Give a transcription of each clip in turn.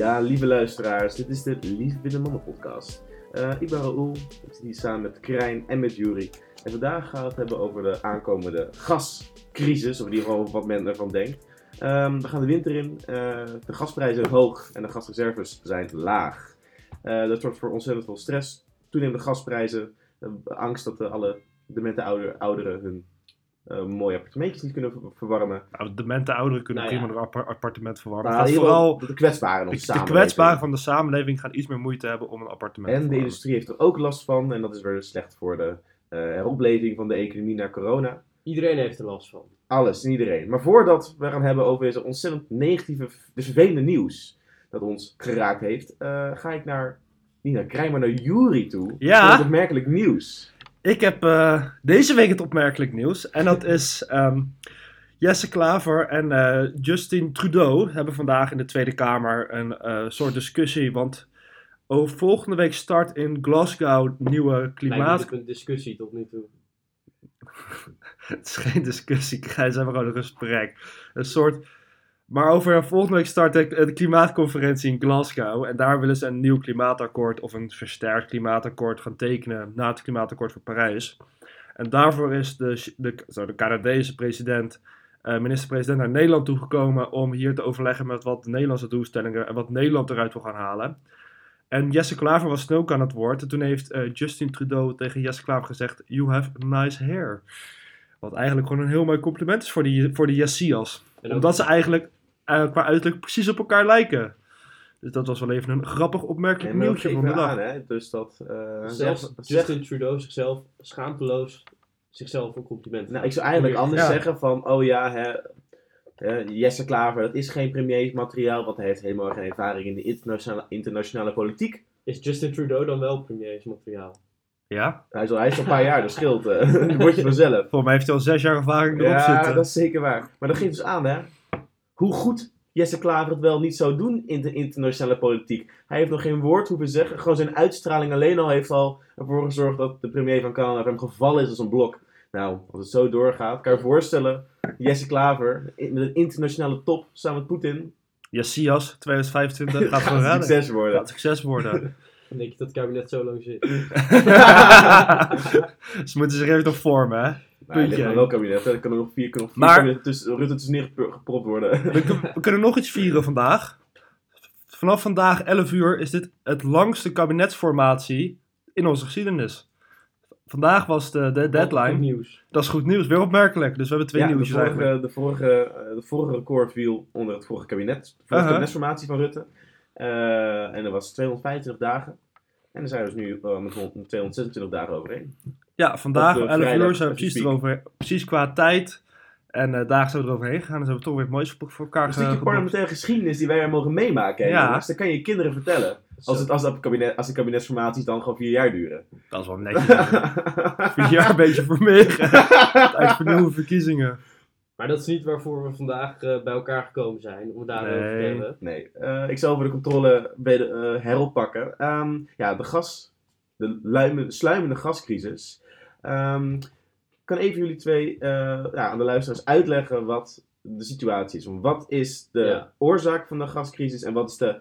Ja, lieve luisteraars, dit is de Lief Binnen Mannen podcast. Eh, ik ben Raoul, ik zit hier samen met Krijn en met Jury. En vandaag gaan we het hebben over de aankomende gascrisis, of in ieder geval wat men ervan denkt. Ehm, we gaan de winter in, eh, de gasprijzen zijn hoog en de gasreserves zijn laag. Eh, dat zorgt voor ontzettend veel stress, toenemende gasprijzen, angst dat eh, alle demente ouder, ouderen hun eh, mooie appartementjes niet kunnen ver- verwarmen. Nou, de demente ouderen kunnen Nou ja. prima een appa- appartement verwarmen. Geval vooral de kwetsbaren de, de kwetsbaren van de samenleving gaan iets meer moeite hebben om een appartement En te de verwarmen. industrie heeft er ook last van. En dat is weer slecht voor de eh, heropleving van de economie na corona. Iedereen heeft er last van. Alles en iedereen. Maar voordat we gaan hebben over deze ontzettend negatieve, dus vervelende nieuws dat ons geraakt heeft, eh, ga ik naar, niet naar Krijn, maar naar Jury toe. Ja. Voor het opmerkelijk nieuws. Ik heb eh, deze week het opmerkelijk nieuws. En dat is ehm, Jesse Klaver en eh, Justin Trudeau hebben vandaag in de Tweede Kamer een eh, soort discussie. Want over volgende week start in Glasgow nieuwe klimaat... op een discussie tot nu toe. Het is geen discussie, ze hebben gewoon een gesprek. Een soort. Maar over volgende week start de, de klimaatconferentie in Glasgow. En daar willen ze een nieuw klimaatakkoord of een versterkt klimaatakkoord gaan tekenen na het klimaatakkoord van Parijs. En daarvoor is de, de, zo, de Canadese president, eh, minister-president naar Nederland toegekomen om hier te overleggen met wat de Nederlandse doelstellingen en wat Nederland eruit wil gaan halen. En Jesse Klaver was toen ook aan het woord. En toen heeft eh, Justin Trudeau tegen Jesse Klaver gezegd: You have nice hair. Wat eigenlijk gewoon een heel mooi compliment is voor die, voor de Jessias. Omdat ze eigenlijk qua uiterlijk precies op elkaar lijken. Dus dat was wel even een grappig opmerkelijk nieuwtje van de dag. aan, hè. Dus dat... eh, Zelfs zeg- Justin Trudeau zichzelf schaamteloos zichzelf een compliment Nou, ik zou eigenlijk anders Ja. zeggen van, oh ja, hè, hè, Jesse Klaver, dat is geen premiersmateriaal, want hij heeft helemaal geen ervaring in de internationale, internationale politiek. Is Justin Trudeau dan wel premiersmateriaal? Ja, Hij is al, hij is al een paar jaar, dat scheelt. eh. Dat word je vanzelf. volgens mij heeft hij al zes jaar ervaring erop Ja, zitten. dat is zeker waar. Maar dat geeft dus aan, hè, hoe goed Jesse Klaver het wel niet zou doen in de internationale politiek. Hij heeft nog geen woord hoeven zeggen. Gewoon zijn uitstraling alleen al heeft al ervoor gezorgd dat de premier van Canada hem gevallen is als een blok. Nou, als het zo doorgaat, kan je je voorstellen, Jesse Klaver met een internationale top samen met Poetin Jessias 2025 gaat gaat raden. succes worden. Gaat succes worden. Dan denk je dat het kabinet zo lang zit. Ze moeten zich even nog vormen, hè. Nou, puntje. nog wel kabinet, hè. er kunnen nog vier, kunnen nog vier Maar- kabinetten tussen, Rutte tussen gepropt worden. We, kun- we kunnen nog iets vieren vandaag. Vanaf vandaag 11 uur is dit het langste kabinetsformatie in onze geschiedenis. Vandaag was de, de Goed deadline. nieuws. Dat is goed nieuws, weer opmerkelijk. Dus we hebben twee ja, de nieuwtjes eigenlijk. vorige, de, vorige, eh, de vorige record viel onder het vorige kabinet. De vorige Uh-huh. kabinetsformatie van Rutte. Eh, en dat was 225 dagen. En daar zijn we dus nu eh, met 100 226 dagen overheen. Ja, vandaag op de 11 vrijdag, uur zijn we precies, erover, precies qua tijd en eh, dagen zijn we eroverheen gegaan. En zijn we toch weer het moois voor, voor elkaar Een stukje parlementaire geschiedenis die wij er mogen meemaken. hè, Ja. jongens. Dat kan je je kinderen vertellen. Als, het, als, dat kabinet, als die kabinetsformaties dan gewoon vier jaar duren. Dat is wel netjes. Vier jaar een beetje vermegen. Tijd voor nieuwe verkiezingen. Maar dat is niet waarvoor we vandaag eh, bij elkaar gekomen zijn. Om het daarover te hebben. Nee, eh, ik zal over de controle weder, eh, heroppakken. Ehm, ja, de gas, de luime- sluimende gascrisis. Ik kan even jullie twee eh, ja, aan de luisteraars uitleggen wat de situatie is. Want Wat is de Ja. oorzaak van de gascrisis en wat is de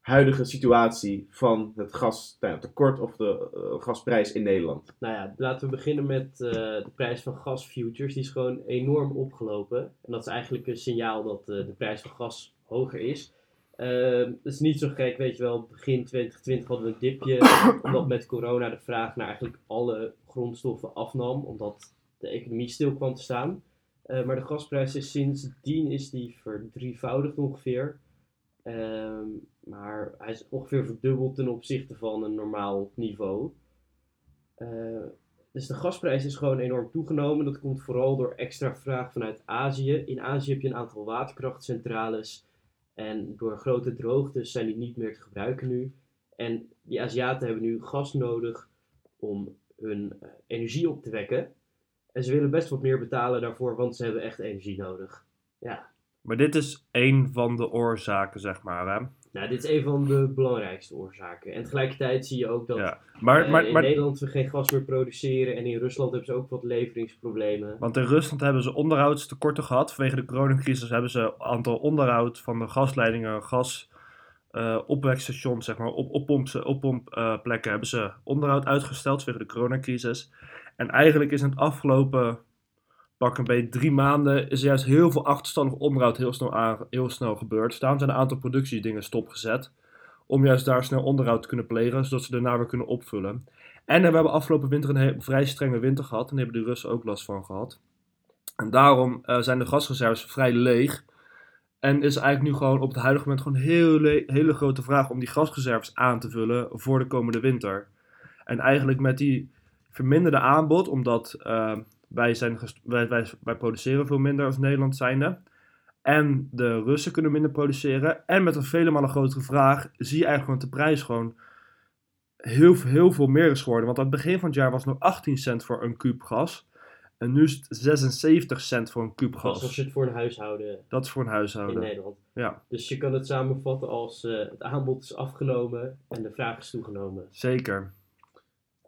huidige situatie van het gastekort of de eh, gasprijs in Nederland? Nou ja, laten we beginnen met eh, de prijs van gasfutures. Die is gewoon enorm opgelopen. En dat is eigenlijk een signaal dat de prijs van gas hoger is. Ehm dat is niet zo gek, weet je wel. Begin 2020 hadden we een dipje. omdat met corona de vraag naar eigenlijk alle grondstoffen afnam. Omdat de economie stil kwam te staan. Eh, maar de gasprijs is sindsdien is die verdrievoudigd ongeveer. Ehm, maar hij is ongeveer verdubbeld ten opzichte van een normaal niveau. Dus de gasprijs is gewoon enorm toegenomen. Dat komt vooral door extra vraag vanuit Azië. In Azië heb je een aantal waterkrachtcentrales. En door grote droogtes zijn die niet meer te gebruiken nu. En die Aziaten hebben nu gas nodig om hun eh, energie op te wekken. En ze willen best wat meer betalen daarvoor, want ze hebben echt energie nodig. Ja, Maar dit is één van de oorzaken, zeg maar. Hè? Nou, dit is een van de belangrijkste oorzaken. En tegelijkertijd zie je ook dat Ja. Maar, eh, maar, in maar, Nederland we geen gas meer produceren. En in Rusland hebben ze ook wat leveringsproblemen. want in Rusland hebben ze onderhoudstekorten gehad. Vanwege de coronacrisis hebben ze een aantal onderhoud van de gasleidingen, gas, eh opwekstations, zeg maar, op, oppomplekken hebben ze onderhoud uitgesteld vanwege de coronacrisis. En eigenlijk is in het afgelopen pak een beetje drie maanden is juist heel veel achterstandig onderhoud heel snel, aan, heel snel gebeurd. Daarom zijn een aantal productiedingen stopgezet. Om juist daar snel onderhoud te kunnen plegen, zodat ze daarna weer kunnen opvullen. En we hebben afgelopen winter een vrij strenge winter gehad. En daar hebben de Russen ook last van gehad. En daarom eh, zijn de gasreserves vrij leeg. En is eigenlijk nu gewoon op het huidige moment gewoon hele, hele grote vraag om die gasreserves aan te vullen voor de komende winter. En eigenlijk met die verminderde aanbod, omdat eh, wij, zijn wij, wij, wij produceren veel minder als Nederland zijnde. En de Russen kunnen minder produceren. En met een vele malen grotere vraag zie je eigenlijk dat de prijs gewoon heel, heel veel meer is geworden. Want aan het begin van het jaar was het nog 18 cent voor een kuub gas. En nu is het 76 cent voor een kuub gas. je het voor een huishouden Dat is voor een in huishouden. Nederland. Ja, Dus je kan het samenvatten als eh, het aanbod is afgenomen en de vraag is toegenomen. zeker.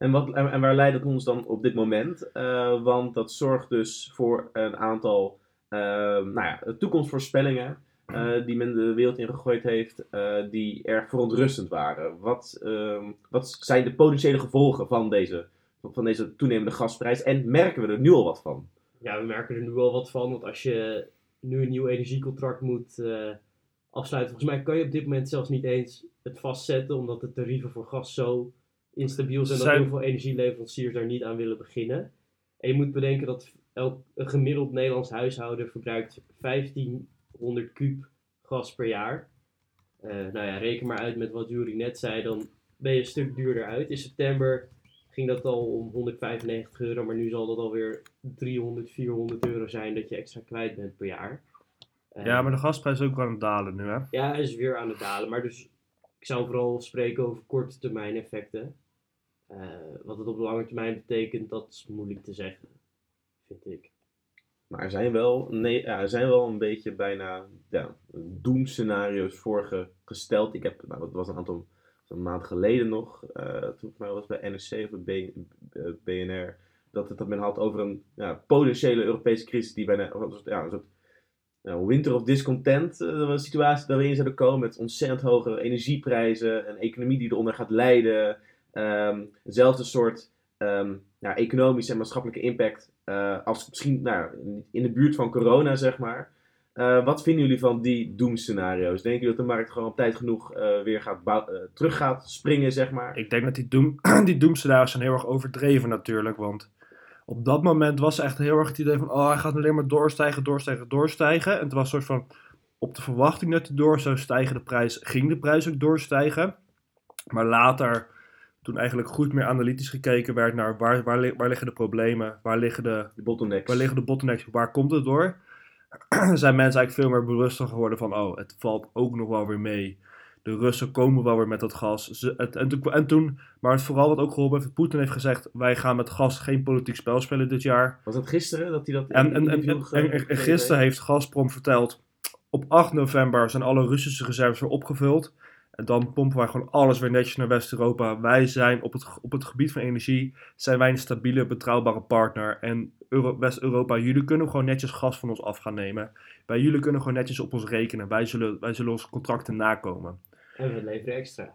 En, wat, en, waar leidt het ons dan op dit moment? Eh, want dat zorgt dus voor een aantal eh, nou ja, toekomstvoorspellingen eh, die men de wereld in gegooid heeft, eh, die erg verontrustend waren. Wat, ehm, wat zijn de potentiële gevolgen van deze, van deze toenemende gasprijs en merken we er nu al wat van? Ja, we merken er nu wel wat van, want als je nu een nieuw energiecontract moet afsluiten, volgens mij kan je op dit moment zelfs niet eens het vastzetten, omdat de tarieven voor gas zo instabiel zijn dat Zijn- heel veel energieleveranciers daar niet aan willen beginnen. En je moet bedenken dat elk, een gemiddeld Nederlands huishouden verbruikt 1500 kuub gas per jaar. Eh, nou ja, reken maar uit met wat Jury net zei, dan ben je een stuk duurder uit. In september ging dat al om 195 euro, maar nu zal dat alweer 300, 400 euro zijn dat je extra kwijt bent per jaar. Eh, Ja, maar de gasprijs is ook wel aan het dalen nu, hè? ja, hij is weer aan het dalen. Maar dus ik zou vooral spreken over korte termijn effecten. Eh, wat het op de lange termijn betekent, dat is moeilijk te zeggen, vind ik. Maar er zijn wel, nee, er zijn wel een beetje bijna ja, doemscenario's voor ge- gesteld. Ik heb, nou, dat was een aantal een maand geleden nog, eh, toen mij was bij NRC of bij B- eh, BNR, dat, het, dat men had over een ja, potentiële Europese crisis die bijna ja, een soort winter of discontent, een situatie dat we zouden komen met ontzettend hoge energieprijzen, een economie die eronder gaat lijden, hetzelfde soort ehm, ja, economische en maatschappelijke impact eh, als misschien nou, in de buurt van corona, zeg maar. Eh, wat vinden jullie van die doemscenario's? Denken jullie dat de markt gewoon op tijd genoeg eh, weer gaat terug gaat springen, zeg maar? Ik denk dat die, doem, die doemscenario's zijn heel erg overdreven natuurlijk. Want op dat moment was echt heel erg het idee van... Oh, hij gaat alleen maar doorstijgen, doorstijgen, doorstijgen. En het was een soort van... Op de verwachting dat hij door zou stijgen, de prijs, ging de prijs ook doorstijgen. Maar later, toen eigenlijk goed meer analytisch gekeken werd naar waar, waar, waar liggen de problemen, waar liggen de, De bottlenecks. waar liggen de bottlenecks, waar komt het door? zijn mensen eigenlijk veel meer bewuster geworden van, oh, het valt ook nog wel weer mee. De Russen komen wel weer met dat gas. Ze, het, en, toen, en toen, maar het vooral wat ook geholpen heeft, Poetin heeft gezegd, wij gaan met gas geen politiek spel spelen dit jaar. Was dat gisteren dat hij dat in En, en, en, en, gisteren heeft? heeft Gazprom verteld, op 8 november zijn alle Russische reserves weer opgevuld. En dan pompen wij gewoon alles weer netjes naar West-Europa. Wij zijn op het, op het gebied van energie, zijn wij een stabiele, betrouwbare partner. En Euro- West-Europa, jullie kunnen gewoon netjes gas van ons af gaan nemen. Wij jullie kunnen gewoon netjes op ons rekenen. Wij zullen, wij zullen onze contracten nakomen. En we leveren extra.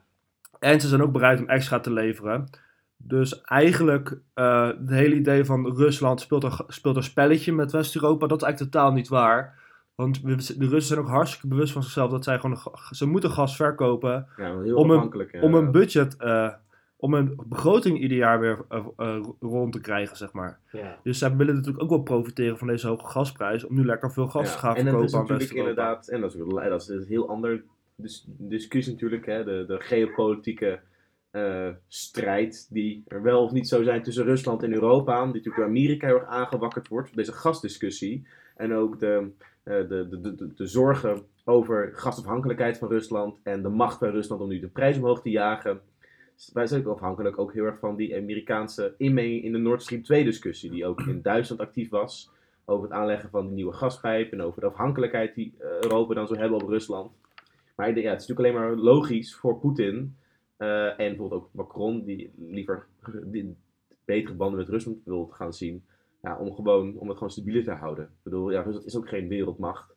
En ze zijn ook bereid om extra te leveren. Dus eigenlijk, eh het hele idee van Rusland speelt een, speelt een spelletje met West-Europa, dat is eigenlijk totaal niet waar. Want we- de Russen zijn ook hartstikke bewust van zichzelf dat zij gewoon, ze moeten gas verkopen Ja, heel om een- afhankelijk. om een budget, eh, om een begroting ieder jaar weer eh, eh, rond te krijgen, zeg maar. Ja. Dus zij willen natuurlijk ook wel profiteren van deze hoge gasprijs, om nu lekker veel gas Ja, te gaan en dat is verkopen aan natuurlijk West-Europa. inderdaad, en dat is, dat is een heel ander dis- discussie natuurlijk, hè, de, de geopolitieke eh, strijd die er wel of niet zou zijn tussen Rusland en Europa, die natuurlijk door Amerika heel erg aangewakkerd wordt, deze gasdiscussie. En ook de, eh, de, de, de, de, zorgen over gasafhankelijkheid van Rusland en de macht van Rusland om nu de prijs omhoog te jagen. Wij zijn ook afhankelijk ook heel erg van die Amerikaanse inmenging in de Nord Stream 2 discussie, die ook in Duitsland actief was over het aanleggen van die nieuwe gaspijp en over de afhankelijkheid die eh, Europa dan zou hebben op Rusland. Maar ja, het is natuurlijk alleen maar logisch voor Poetin eh, en bijvoorbeeld ook Macron, die liever betere banden met Rusland wil gaan zien, ja, om, gewoon, om het gewoon stabieler te houden. Ik bedoel, ja, Rusland is ook geen wereldmacht.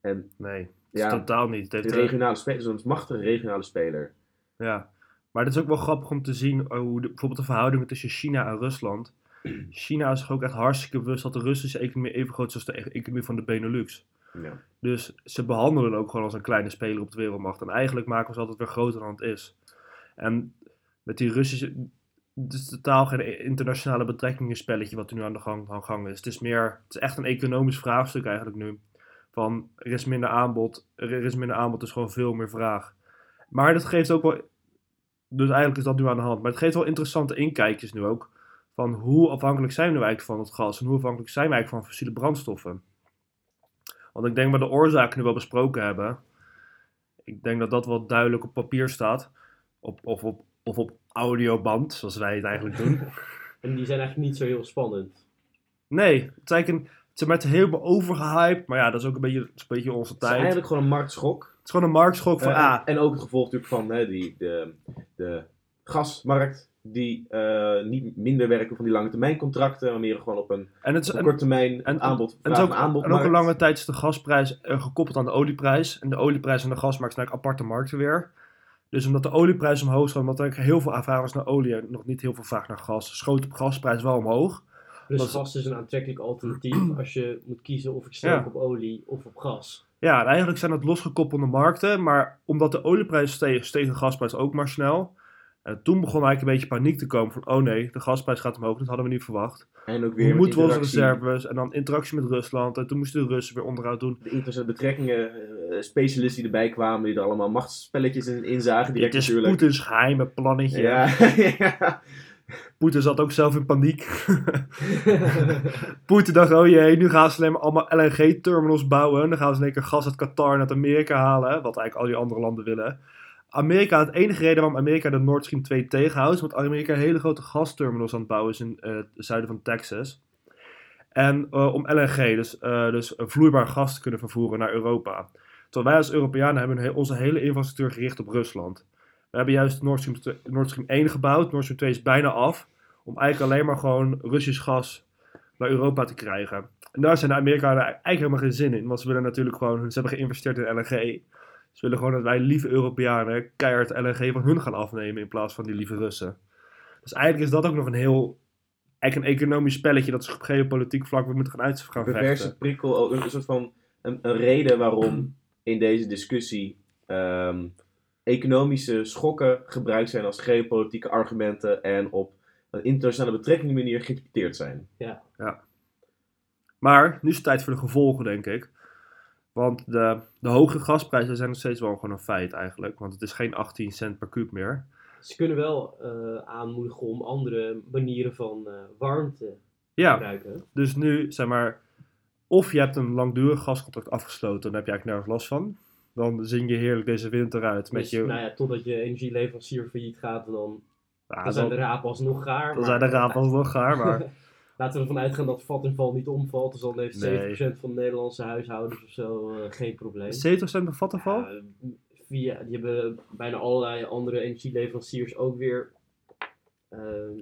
En Nee, ja, totaal niet. Het eh, regionale speler, zo'n machtige regionale speler. Ja, maar het is ook wel grappig om te zien eh, hoe de, bijvoorbeeld de verhoudingen tussen China en Rusland. China is zich ook echt hartstikke bewust dat de Russische economie even groot is als de e- economie van de Benelux. Ja. Dus ze behandelen ook gewoon als een kleine speler op de wereldmacht. En eigenlijk maken we ze altijd weer groter dan het is. En met die Russische. Het is totaal geen internationale betrekkingen spelletje wat er nu aan de gang, aan is. Het is meer. Het is echt een economisch vraagstuk eigenlijk nu. Van er is minder aanbod. Er is minder aanbod, dus gewoon veel meer vraag. Maar dat geeft ook wel. Dus eigenlijk is dat nu aan de hand. Maar het geeft wel interessante inkijkjes nu ook. Van hoe afhankelijk zijn we nu eigenlijk van het gas? En hoe afhankelijk zijn we eigenlijk van fossiele brandstoffen? Want ik denk dat we de oorzaken nu wel besproken hebben. Ik denk dat dat wel duidelijk op papier staat. Op, of, op, of op audioband, zoals wij het eigenlijk doen. En die zijn eigenlijk niet zo heel spannend. Nee, het is eigenlijk een, het is met helemaal overgehyped. Maar ja, dat is ook een beetje, is een beetje onze Het is tijd. Het eigenlijk gewoon een marktschok. is gewoon een marktschok van, ah, En ook het gevolg natuurlijk van hè, die, de, de gasmarkt. Die eh, niet minder werken van die lange termijn contracten, maar meer gewoon op een, en het is, op en, korte termijn en- aanbod. en het is ook, en aanbod en ook een lange tijd is de gasprijs eh, gekoppeld aan de olieprijs. En de olieprijs en de gasmarkt zijn eigenlijk aparte markten weer. Dus omdat de olieprijs omhoog schoot, omdat er heel veel vraag was naar olie en nog niet heel veel vraag naar gas, schoot de gasprijs wel omhoog. Dus Dat gas is een aantrekkelijk alternatief als je moet kiezen of ik Ja. op olie of op gas. Ja, en eigenlijk zijn het losgekoppelde markten, maar omdat de olieprijs steeg, steeg de gasprijs ook maar snel. En toen begon eigenlijk een beetje paniek te komen van, oh nee, de gasprijs gaat omhoog, dat hadden we niet verwacht. En ook weer Hoe moeten we onze reserves en dan interactie met Rusland en toen moesten de Russen weer onderhoud doen. De internationale betrekkingen, eh, specialisten die erbij kwamen, die er allemaal machtsspelletjes in, in zagen. Direct Dit is. Poetins geheime plannetje. Ja, ja. Poetin zat ook zelf in paniek. Poetin dacht, oh jee, nu gaan ze alleen maar allemaal LNG-terminals bouwen. En dan gaan ze in één keer gas uit Qatar naar Amerika halen. Wat eigenlijk al die andere landen willen. Amerika, het enige reden waarom Amerika de Nord Stream 2 tegenhoudt... is omdat Amerika hele grote gasterminals aan het bouwen is in eh, het zuiden van Texas. En eh, om LNG, dus, eh, dus vloeibaar gas te kunnen vervoeren naar Europa. Terwijl wij als Europeanen hebben onze hele infrastructuur gericht op Rusland. We hebben juist Nord Stream, 2 Nord Stream 1 gebouwd. Nord Stream 2 is bijna af. Om eigenlijk alleen maar gewoon Russisch gas naar Europa te krijgen. En daar zijn de Amerikanen eigenlijk helemaal geen zin in. Want ze willen natuurlijk gewoon, ze hebben geïnvesteerd in LNG. Ze willen gewoon dat wij lieve Europeanen keihard LNG van hun gaan afnemen in plaats van die lieve Russen. Dus eigenlijk is dat ook nog een heel, eigenlijk een economisch spelletje dat zich op geopolitiek vlak weer moet gaan uit gaan Een perverse prikkel, ook een soort van een, een reden waarom in deze discussie ehm, economische schokken gebruikt zijn als geopolitieke argumenten en op een internationale betrekking manier geïnterpreteerd zijn. Maar nu is het tijd voor de gevolgen, denk ik. Want de, de hoge gasprijzen zijn nog steeds wel gewoon een feit eigenlijk. Want het is geen 18 cent per kuub meer. Ze kunnen wel eh, aanmoedigen om andere manieren van eh, warmte te Ja, gebruiken. dus nu zeg maar. Of je hebt een langdurig gascontract afgesloten, dan heb je eigenlijk nergens last van. Dan zing je heerlijk deze winter uit met Dus, je. nou ja, totdat je energieleverancier failliet gaat, dan, Ja, dan zijn de rapen alsnog gaar. dan maar- zijn de raap alsnog gaar, maar Laten we ervan uitgaan dat Vattenval niet omvalt, dus dan heeft 7% Nee. van de Nederlandse huishoudens of zo eh, geen probleem. 70 cent per vattenval? Ja, via, die hebben bijna allerlei andere energieleveranciers ook weer. Ehm,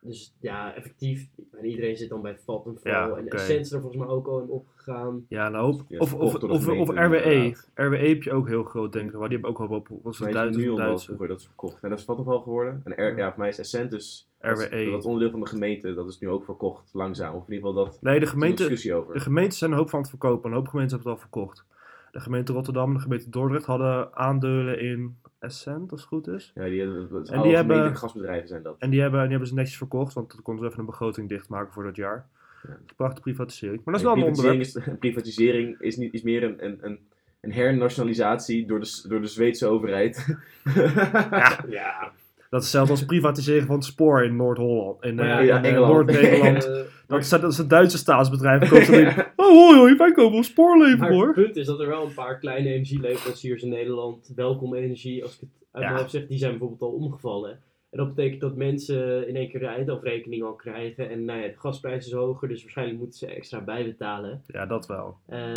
dus ja, effectief. En iedereen zit dan bij Vattenval. Ja, en oké. Essence is er volgens mij ook al in opgegaan. Ja. Ja, Of, of, of, RWE. inderdaad. RWE heb je ook heel groot, denk ik. Maar die hebben ook wel op. Wat is het Duits? nu al wel Duitse. vroeger dat is verkocht. En dat is Vattenfall geworden. En R, ja, voor mij is Essentus, dat is- RWE. dat onderdeel van de gemeente, dat is nu ook verkocht, langzaam. Of in ieder geval dat, Nee, de er gemeente, discussie over. de gemeentes zijn een hoop van het verkopen. Een hoop gemeenten hebben het al verkocht. De gemeente Rotterdam en de gemeente Dordrecht hadden aandelen in Essent, als het goed is. Ja, die, dat is En alle die hebben- gasbedrijven zijn dat. En die hebben, die hebben ze netjes verkocht, want toen konden ze even een begroting dichtmaken voor dat jaar. Ja. Prachtige privatisering. Maar dat is wel een privatisering, onderwerp. is, privatisering is, niet, is meer een, een, een, een hernationalisatie door de, door de Zweedse overheid. Ja, Dat is hetzelfde als privatiseren van het spoor in Noord-Holland. In, Maar eh, ja, in, ja, eh. Noord-Nederland. dat, is, dat is een Duitse staatsbedrijf. Alleen, oh hoi hoi, wij komen op spoor leveren maar hoor. het punt is dat er wel een paar kleine energieleveranciers in Nederland, Welkom Energie, als ik het uit Ja. mijn hoofd zeg, die zijn bijvoorbeeld al omgevallen. En dat betekent dat mensen in één keer de eindafrekening al krijgen. En nou ja, de gasprijs is hoger, dus waarschijnlijk moeten ze extra bijbetalen. Ja, dat wel. Eh,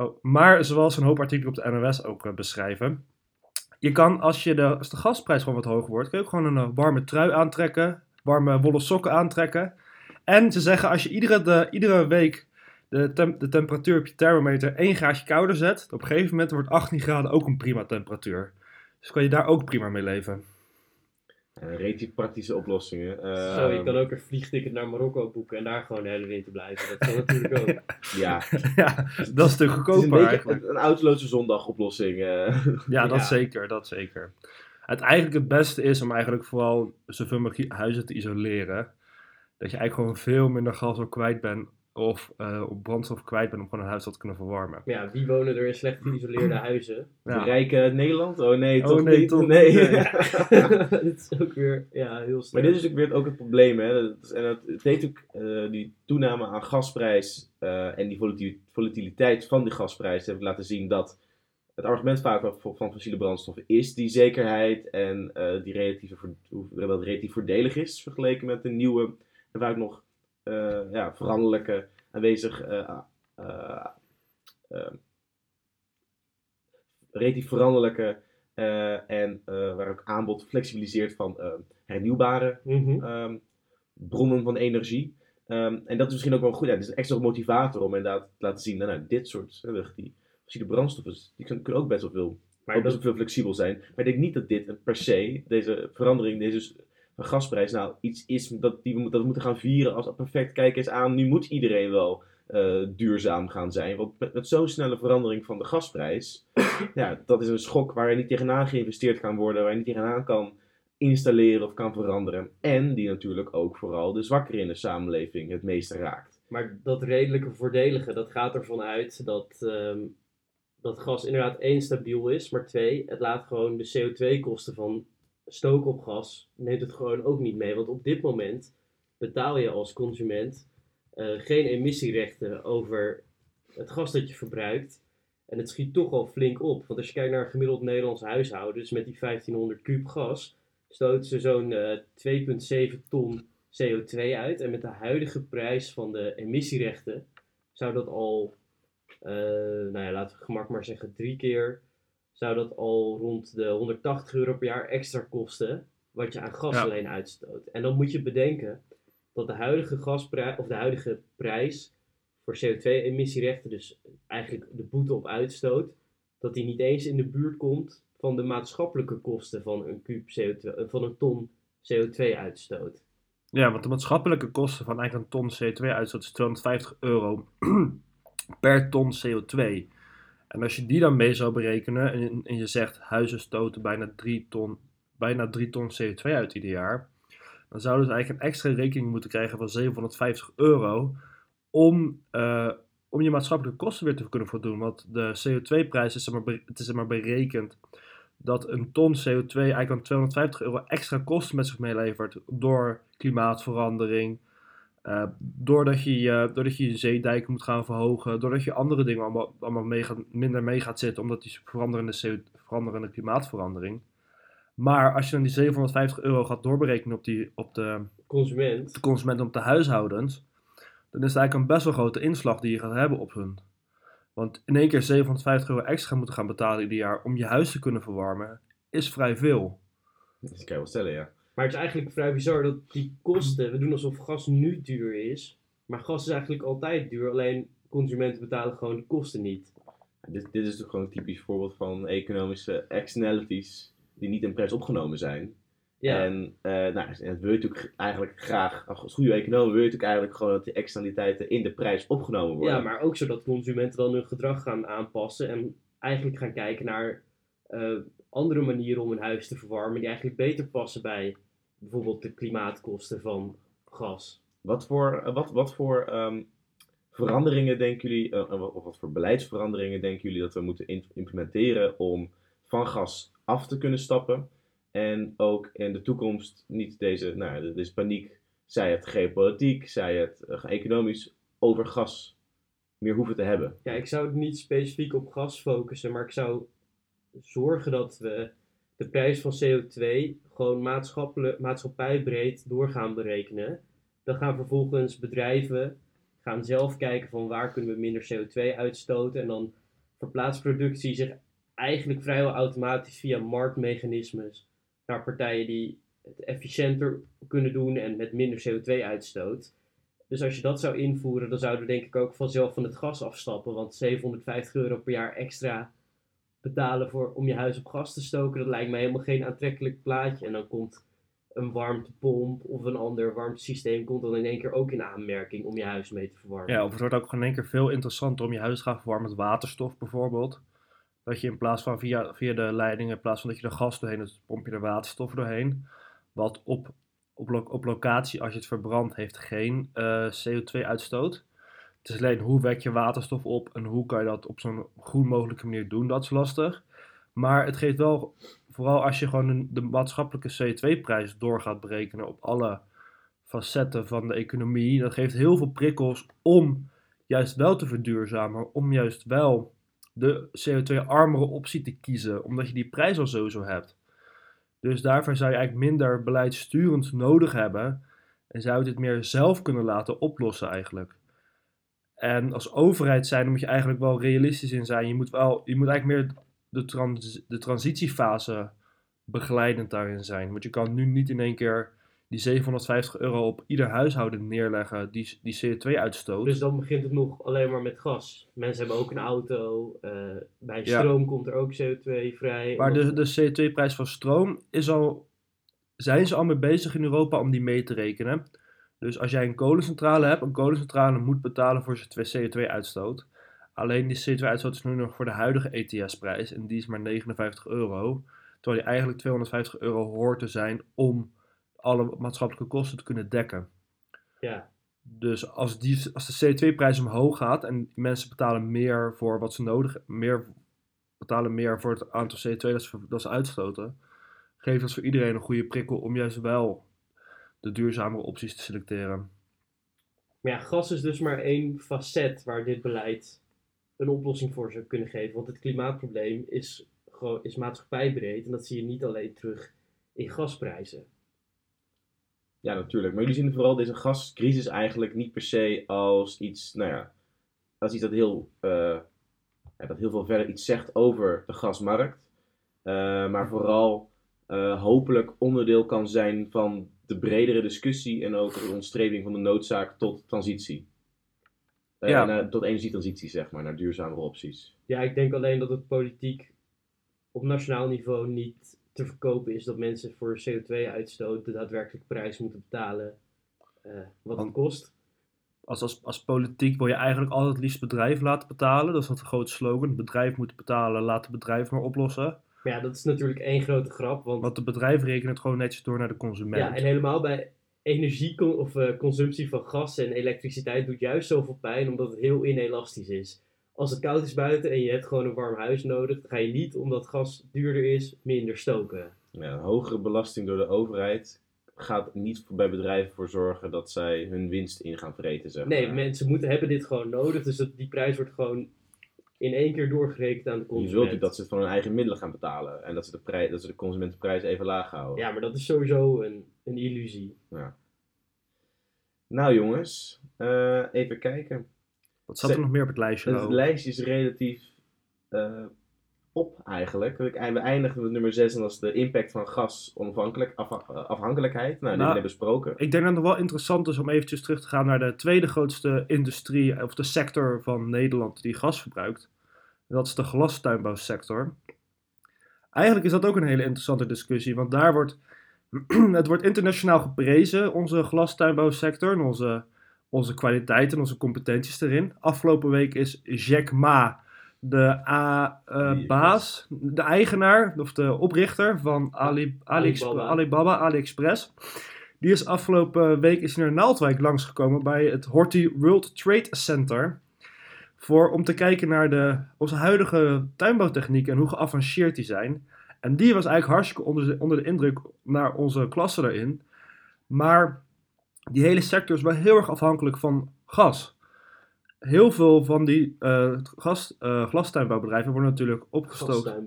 Oh, maar zoals een hoop artikelen op de NOS ook beschrijven. Je kan, als, je de, gasprijs gewoon wat hoger wordt, kun je ook gewoon een eh, warme trui aantrekken. Warme wollen sokken aantrekken. En ze zeggen, als je iedere, de, iedere week de, de temperatuur op je thermometer 1 graadje kouder zet, op een gegeven moment wordt 18 graden ook een prima temperatuur. Dus kan je daar ook prima mee leven. Relatief praktische oplossingen. Eh, Zo, je kan ook een vliegticket naar Marokko boeken en daar gewoon de hele winter blijven. Dat kan natuurlijk ook. Ja, ja, dat is het is een goedkoper beetje eigenlijk. een, een autoloze zondag oplossing. eh. Ja, dat Ja. zeker, dat zeker. Het eigenlijk het beste is om eigenlijk vooral zoveel mogelijk huizen te isoleren. Dat je eigenlijk gewoon veel minder gas op kwijt bent of eh, op brandstof kwijt bent om gewoon een huis te kunnen verwarmen. Ja, wie wonen er in slecht geïsoleerde huizen? Ja. Rijke Nederland? Oh nee, Oh, toch nee, niet? toch nee. nee. Dit is ook weer ja, heel Maar dit is ook weer ook het probleem. Hè? Dat is- en het, het heeft ook eh, die toename aan gasprijs eh, en die volatil- volatiliteit van die gasprijs heeft laten zien dat het argument vaak van, van fossiele brandstoffen is die zekerheid en die dat het relatief voordelig is vergeleken met de nieuwe en vaak nog ja, veranderlijke aanwezig eh, eh, eh, relatief veranderlijke eh, en eh, waar ook aanbod flexibiliseert van eh, hernieuwbare Mhm. ehm, bronnen van energie. Ehm, en dat is misschien ook wel goed. Ja, het is een extra motivator om inderdaad te laten zien, nou, nou dit soort, eh, die fossiele brandstoffen, die kunnen ook best wel veel, Maar ook best dat, wel veel flexibel zijn. Maar ik denk niet dat dit per se, deze verandering, deze van gasprijs, nou iets is dat, die we, dat we moeten gaan vieren als perfect. Kijk eens aan, nu moet iedereen wel eh, duurzaam gaan zijn. Want met, met zo'n snelle verandering van de gasprijs, ja, dat is een schok waar je niet tegenaan geïnvesteerd kan worden, waar je niet tegenaan kan installeren of kan veranderen. En die natuurlijk ook vooral de zwakkeren in de samenleving het meeste raakt. maar dat redelijke voordelige, dat gaat ervan uit dat, ehm, dat gas inderdaad één stabiel is, maar twee, het laat gewoon de CO2-kosten van stoken op gas, neemt het gewoon ook niet mee. Want op dit moment betaal je als consument eh, geen emissierechten over het gas dat je verbruikt. En het schiet toch al flink op. Want als je kijkt naar een gemiddeld Nederlands huishouden, dus met die 1500 kuub gas, stoten ze zo'n eh, 2,7 ton CO2 uit. En met de huidige prijs van de emissierechten zou dat al, eh, nou ja, laten we gemak maar zeggen, drie keer, zou dat al rond de 180 euro per jaar extra kosten, wat je aan gas Ja. alleen uitstoot. En dan moet je bedenken dat de huidige gasprijs, of de huidige prijs voor CO2-emissierechten, dus eigenlijk de boete op uitstoot, dat die niet eens in de buurt komt van de maatschappelijke kosten van een, kuub CO2, eh, van een ton CO2-uitstoot. Ja, want de maatschappelijke kosten van eigenlijk een ton CO2-uitstoot is 250 euro per ton CO2. En als je die dan mee zou berekenen en, en je zegt huizen stoten bijna 3 ton, bijna 3 ton CO2 uit ieder jaar, dan zouden ze eigenlijk een extra rekening moeten krijgen van 750 euro om, eh, om je maatschappelijke kosten weer te kunnen voldoen. Want de CO2-prijs is, het is maar berekend dat een ton CO2 eigenlijk dan 250 euro extra kosten met zich meelevert door klimaatverandering. Eh, doordat, je, je- doordat je je zeedijken moet gaan verhogen. Doordat je andere dingen allemaal, allemaal mee gaat- minder mee gaat zitten. Omdat die veranderende, veranderende klimaatverandering. Maar als je dan die 750 euro gaat doorberekenen op, die, op de, Consument. de consument, op de huishoudens. Dan is het eigenlijk een best wel grote inslag die je gaat hebben op hun. Want in één keer 750 euro extra moeten gaan betalen ieder jaar om je huis te kunnen verwarmen, is vrij veel. Dat kan je wel stellen, ja. Maar het is eigenlijk vrij bizar dat die kosten, we doen alsof gas nu duur is, maar gas is eigenlijk altijd duur, alleen consumenten betalen gewoon de kosten niet. Dit, dit is natuurlijk gewoon een typisch voorbeeld van economische externalities die niet in prijs opgenomen zijn. Ja, En, eh nou, en dat wil je natuurlijk eigenlijk graag, als goede econoom wil je natuurlijk eigenlijk gewoon dat die externaliteiten in de prijs opgenomen worden. ja, maar ook zodat consumenten dan hun gedrag gaan aanpassen en eigenlijk gaan kijken naar eh, andere manieren om hun huis te verwarmen die eigenlijk beter passen bij bijvoorbeeld de klimaatkosten van gas. Wat voor, eh, wat, wat voor ehm, veranderingen denken jullie, eh, eh, of wat voor beleidsveranderingen denken jullie dat we moeten implementeren om van gas af te kunnen stappen en ook in de toekomst niet deze, nou, deze paniek, zij het geopolitiek, zij het economisch, over gas meer hoeven te hebben? Ja, ik zou het niet specifiek op gas focussen, maar ik zou zorgen dat we de prijs van CO2 gewoon maatschappijbreed door gaan berekenen. Dan gaan vervolgens bedrijven gaan zelf kijken van waar kunnen we minder CO2 uitstoten. En dan verplaatst productie zich eigenlijk vrijwel automatisch via marktmechanismes naar partijen die het efficiënter kunnen doen en met minder CO2 uitstoot. Dus als je dat zou invoeren, dan zouden we denk ik ook vanzelf van het gas afstappen. Want 750 euro per jaar extra betalen voor, om je huis op gas te stoken, dat lijkt mij helemaal geen aantrekkelijk plaatje. En dan komt een warmtepomp of een ander warmtesysteem komt dan in één keer ook in aanmerking om je huis mee te verwarmen. Ja, of het wordt ook in één keer veel interessanter om je huis te gaan verwarmen met waterstof bijvoorbeeld. Dat je in plaats van via, via de leidingen, in plaats van dat je er gas doorheen doet, pomp je er waterstof doorheen. Wat op, op, lo- op locatie, als je het verbrandt, heeft geen eh, CO2-uitstoot. Het is alleen hoe wek je waterstof op en hoe kan je dat op zo'n groen mogelijke manier doen, dat is lastig. Maar het geeft wel, vooral als je gewoon de maatschappelijke CO2-prijs door gaat berekenen op alle facetten van de economie, dat geeft heel veel prikkels om juist wel te verduurzamen, om juist wel de CO2-armere optie te kiezen, omdat je die prijs al sowieso hebt. Dus daarvoor zou je eigenlijk minder beleidsturend nodig hebben en zou je dit meer zelf kunnen laten oplossen eigenlijk. En als overheid zijn moet je eigenlijk wel realistisch in zijn. Je moet, wel, je moet eigenlijk meer de, trans, de transitiefase begeleidend daarin zijn. Want je kan nu niet in één keer die 750 euro op ieder huishouden neerleggen die, die CO2 uitstoot. Dus dan begint het nog alleen maar met gas. Mensen hebben ook een auto. eh, bij Ja. stroom komt er ook CO2 vrij. Maar de, de CO2-prijs van stroom is al. Zijn ze al mee bezig in Europa om die mee te rekenen? Dus als jij een kolencentrale hebt, een kolencentrale moet betalen voor zijn CO2-uitstoot. Alleen die CO2-uitstoot is nu nog voor de huidige ETS-prijs en die is maar 59 euro. Terwijl die eigenlijk 250 euro hoort te zijn om alle maatschappelijke kosten te kunnen dekken. Ja, Dus als, die, als de CO2-prijs omhoog gaat en mensen betalen meer voor wat ze nodig meer betalen meer voor het aantal CO2 dat ze, dat ze uitstoten, geeft dat voor iedereen een goede prikkel om juist wel de duurzamere opties te selecteren. maar ja, gas is dus maar één facet waar dit beleid een oplossing voor zou kunnen geven. Want het klimaatprobleem is, gewoon, is maatschappijbreed. En dat zie je niet alleen terug in gasprijzen. Ja, natuurlijk. Maar jullie zien vooral deze gascrisis eigenlijk niet per se als iets, nou ja, als iets dat heel, eh, ja, dat heel veel verder iets zegt over de gasmarkt. Eh, maar vooral eh, hopelijk onderdeel kan zijn van de bredere discussie en ook de ontstreving van de noodzaak tot transitie. Eh, Ja. naar- tot energietransitie, zeg maar, naar duurzamere opties. Ja, ik denk alleen dat het politiek op nationaal niveau niet te verkopen is dat mensen voor CO2-uitstoot de daadwerkelijke prijs moeten betalen eh, wat het kost. Als, als, als politiek wil je eigenlijk altijd het liefst bedrijf laten betalen. Dat is wat een grote slogan. Het bedrijf moet betalen, laat het bedrijf maar oplossen. Maar ja, dat is natuurlijk één grote grap. Want Want de bedrijf rekent het gewoon netjes door naar de consument. ja, en helemaal bij energie of eh, consumptie van gas en elektriciteit doet juist zoveel pijn omdat het heel inelastisch is. Als het koud is buiten en je hebt gewoon een warm huis nodig, dan ga je niet omdat gas duurder is minder stoken. Ja, een hogere belasting door de overheid gaat niet bij bedrijven voor zorgen dat zij hun winst in gaan vreten, zeg Nee, mensen moeten, hebben dit gewoon nodig, dus dat, die prijs wordt gewoon in één keer doorgerekend aan de Je consument. wilt niet dat ze het van hun eigen middelen gaan betalen en dat ze de, prij- dat ze de consumentenprijs even laag houden. Ja, maar dat is sowieso een, een illusie. Nou jongens, eh, even kijken. Wat zat er nog meer op het lijstje? Het Lau? lijstje is relatief eh, op eigenlijk. We eindigen met nummer 6 en dat is de impact van gas onafhankelijk, afha- afhankelijkheid. Nou, die Nou, hebben we besproken. Ik denk dat het nog wel interessant is om eventjes terug te gaan naar de tweede grootste industrie, of de sector van Nederland die gas verbruikt. En dat is de glastuinbouwsector. Eigenlijk is dat ook een hele interessante discussie, want daar wordt, het wordt internationaal geprezen, onze glastuinbouwsector, en onze, onze kwaliteit en onze competenties erin. Afgelopen week is Jack Ma, de eh, baas, de eigenaar, of de oprichter van Ali. Alibaba, AliExpress. Die is afgelopen week is naar Naaldwijk langsgekomen bij het Horti World Trade Center. Voor, om te kijken naar de, onze huidige tuinbouwtechnieken en hoe geavanceerd die zijn. En die was eigenlijk hartstikke onder de, onder de indruk naar onze klasse daarin. Maar die hele sector is wel heel erg afhankelijk van gas. Heel veel van die gas, eh, glastuinbouwbedrijven worden natuurlijk opgestoken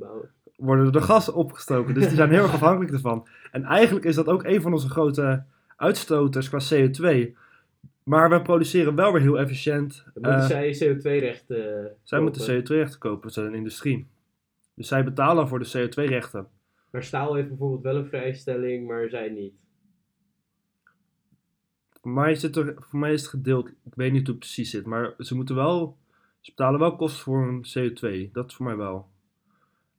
worden de gas opgestoken. Dus die zijn heel erg afhankelijk ervan. En eigenlijk is dat ook een van onze grote uitstoters qua CO2. Maar we produceren wel weer heel efficiënt. Dan moeten Eh, zij CO2-rechten zij moeten CO2-rechten kopen, dat is een industrie. Dus zij betalen voor de CO2-rechten. Maar staal heeft bijvoorbeeld wel een vrijstelling, maar zij niet. Voor mij, zit er, voor mij is het gedeeld, ik weet niet hoe het precies zit, maar ze moeten wel, ze betalen wel kosten voor een CO2. Dat is voor mij wel.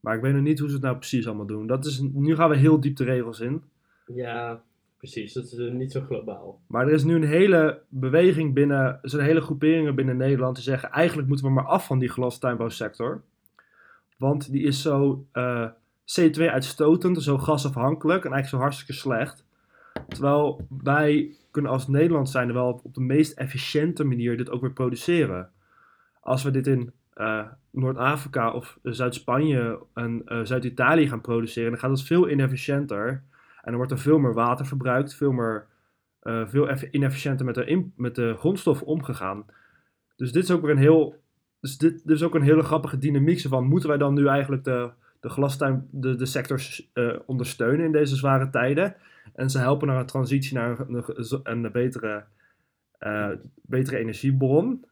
Maar ik weet nog niet hoe ze het nou precies allemaal doen. Dat is, nu gaan we heel diep de regels in. Ja, precies. Dat is eh, niet zo globaal. Maar er is nu een hele beweging binnen, er zijn hele groeperingen binnen Nederland die zeggen eigenlijk moeten we maar af van die glastuinbouwsector. Want die is zo eh, CO2-uitstotend, zo gasafhankelijk en eigenlijk zo hartstikke slecht. Terwijl wij kunnen als Nederland zijn wel op de meest efficiënte manier dit ook weer produceren. Als we dit in eh, Noord-Afrika of Zuid-Spanje en eh, Zuid-Italië gaan produceren, dan gaat dat veel inefficiënter. En dan wordt er veel meer water verbruikt, veel, meer, eh, veel eff- inefficiënter met de, met de grondstoffen omgegaan. Dus dit is ook weer een heel. Dus dit, is ook een hele grappige dynamiek. Van, moeten wij dan nu eigenlijk de, de glastuin, de, de sectors eh, ondersteunen in deze zware tijden? En ze helpen naar een transitie naar een, een, een betere, eh, betere energiebron.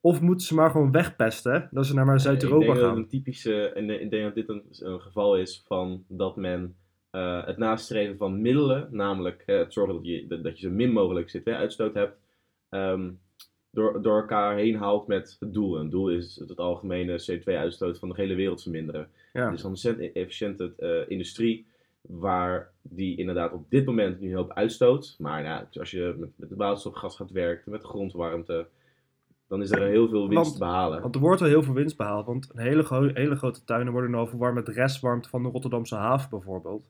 Of moeten ze maar gewoon wegpesten, dat ze naar maar Zuid-Europa Ik denk dat gaan? een typische, en ik denk dat dit een, een geval is van dat men eh, het nastreven van middelen, namelijk eh, het zorgen dat je, dat, dat je zo min mogelijk CO2-uitstoot hebt, ehm, door, door elkaar heen haalt met het doel. En het doel is het, algemene CO2-uitstoot van de hele wereld verminderen. Ja. Is een ontzettend efficiënte eh, industrie, waar die inderdaad op dit moment nu heel veel uitstoot. Maar ja, als je met, met de waterstofgas gaat werken, met de grondwarmte, dan is er heel veel winst Want- te behalen. Want er wordt wel heel veel winst behaald. Want een hele, gro- hele grote tuinen worden al verwarmd met restwarmte van de Rotterdamse haven bijvoorbeeld.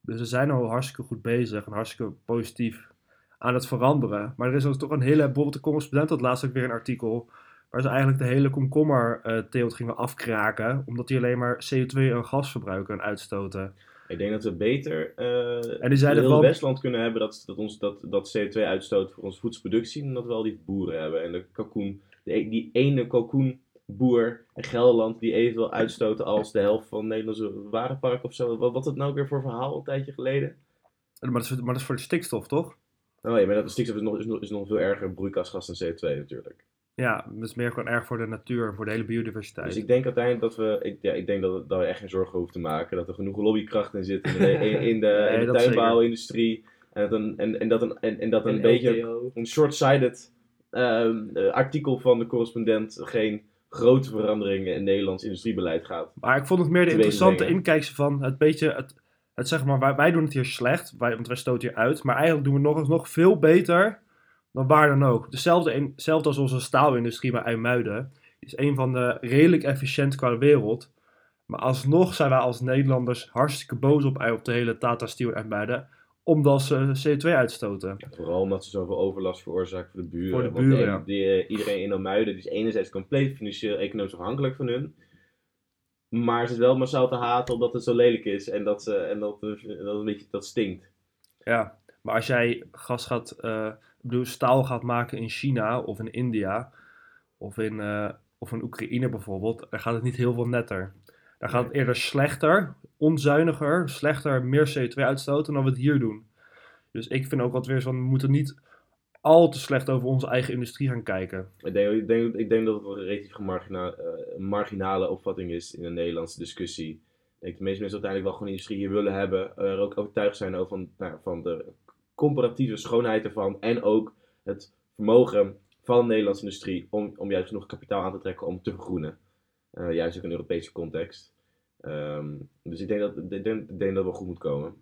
Dus ze zijn al hartstikke goed bezig en hartstikke positief aan het veranderen. Maar er is ook toch een hele... Bijvoorbeeld de correspondent had laatst ook weer een artikel... waar ze eigenlijk de hele komkommerteelt gingen afkraken... omdat die alleen maar CO2 en gas verbruiken en uitstoten. Ik denk dat we beter eh En die zeiden heel van- Westland kunnen hebben dat, dat, ons, dat, dat CO2-uitstoot voor onze voedselproductie, dan dat we al die boeren hebben. En de kalkoen, de, e- die ene kalkoenboer in Gelderland die evenveel uitstoten als de helft van het Nederlandse warenpark of zo. Wat, wat het nou weer voor verhaal een tijdje geleden? Maar dat is, maar dat is voor de stikstof, toch? Oh ja, maar dat de stikstof is nog, is, nog, is nog veel erger broeikasgas dan CO2 natuurlijk. Ja, dat is meer gewoon erg voor de natuur en voor de hele biodiversiteit. Dus ik denk uiteindelijk dat we, ik, ja, ik denk dat, dat we echt geen zorgen hoeven te maken. Dat er genoeg lobbykracht in zit in de, in, in de, in Nee, de dat tuinbouwindustrie. En dat een, en, en dat een, en, en dat een En beetje LTO. een short-sighted ehm, eh, artikel van de correspondent geen grote veranderingen in Nederlands industriebeleid gaat. Maar ik vond het meer de Te interessante inkijkse van het beetje, het, het zeg maar, wij, wij doen het hier slecht, wij, want wij stoten hier uit, maar eigenlijk doen we nog, nog veel beter dan waar dan ook. Hetzelfde, in, hetzelfde als onze staalindustrie bij IJmuiden, is een van de redelijk efficiënt qua wereld, maar alsnog zijn wij als Nederlanders hartstikke boos op, op de hele Tata Steel IJmuiden, omdat ze CO2 uitstoten. Vooral omdat ze zoveel overlast veroorzaken voor de buren. Voor de Want buren, ja. die, eh, iedereen in Omuiden die is enerzijds compleet financieel economisch afhankelijk van hun. Maar zit wel massaal te haten omdat het zo lelijk is en dat, ze, en dat, dat, een beetje, dat stinkt. Ja, maar als jij gas gaat, eh, bedoel, staal gaat maken in China of in India of in, eh, of in Oekraïne bijvoorbeeld, dan gaat het niet heel veel netter. Dan gaat het eerder slechter, onzuiniger, slechter, meer CO2 uitstoten dan we het hier doen. Dus ik vind ook wat weer van, we moeten niet al te slecht over onze eigen industrie gaan kijken. Ik denk, ik denk, ik denk dat het wel een relatief eh, marginale opvatting is in de Nederlandse discussie. Ik denk de meeste mensen uiteindelijk wel gewoon industrie hier willen hebben. Er ook overtuigd zijn over van, nou, van de comparatieve schoonheid ervan. En ook het vermogen van de Nederlandse industrie om, om juist genoeg kapitaal aan te trekken om te vergroenen. Eh, juist ook in een Europese context. Ehm, dus ik denk, dat, ik, denk, ik denk dat het wel goed moet komen.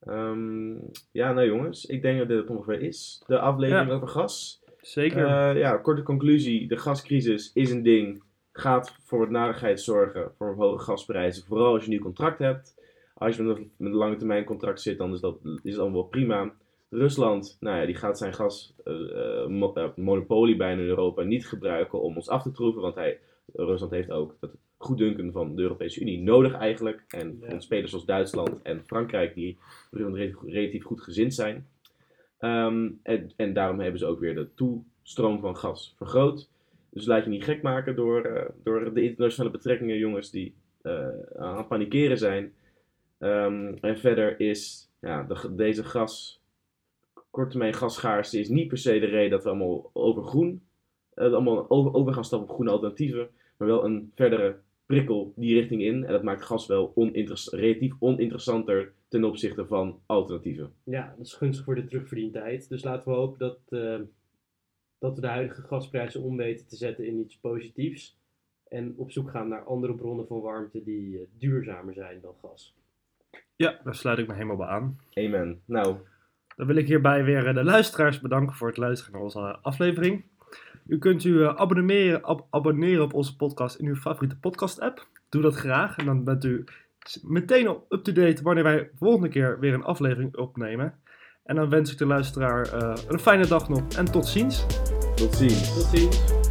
Ehm, ja, nou jongens, ik denk dat dit het ongeveer is. De aflevering Ja. over gas. Zeker. Eh, ja, korte conclusie. De gascrisis is een ding. Gaat voor wat narigheid zorgen. Voor hoge gasprijzen. Vooral als je een nieuw contract hebt. Als je met een, met een lange termijn contract zit, dan is dat is allemaal wel prima. Rusland, nou ja, die gaat zijn gasmonopolie bijna in Europa niet gebruiken om ons af te troeven. Want hij, Rusland heeft ook het goeddunken van de Europese Unie nodig eigenlijk. En Ja. spelers zoals Duitsland en Frankrijk, die relatief, goed gezind zijn. Ehm, en, en daarom hebben ze ook weer de toestroom van gas vergroot. Dus laat je niet gek maken door, eh, door de internationale betrekkingen, jongens, die eh, aan het panikeren zijn. Ehm, en verder is ja, de, deze gas, korttermijn gasschaarste, is niet per se de reden dat we allemaal over groen, eh, allemaal over, gaan stappen op groene alternatieven, maar wel een verdere prikkel die richting in. En dat maakt gas wel relatief oninteressanter ten opzichte van alternatieven. Ja, dat is gunstig voor de terugverdientijd. Dus laten we hopen dat, eh, dat we de huidige gasprijzen om weten te zetten in iets positiefs. En op zoek gaan naar andere bronnen van warmte die eh, duurzamer zijn dan gas. Ja, daar sluit ik me helemaal bij aan. Amen. Nou, Dan wil ik hierbij weer eh, de luisteraars bedanken voor het luisteren naar onze eh, aflevering. U kunt u eh, abonneren, ab- abonneren op onze podcast in uw favoriete podcast-app. Doe dat graag en dan bent u meteen op up-to-date wanneer wij volgende keer weer een aflevering opnemen. En dan wens ik de luisteraar eh, een fijne dag nog en tot ziens. tot ziens. Tot ziens!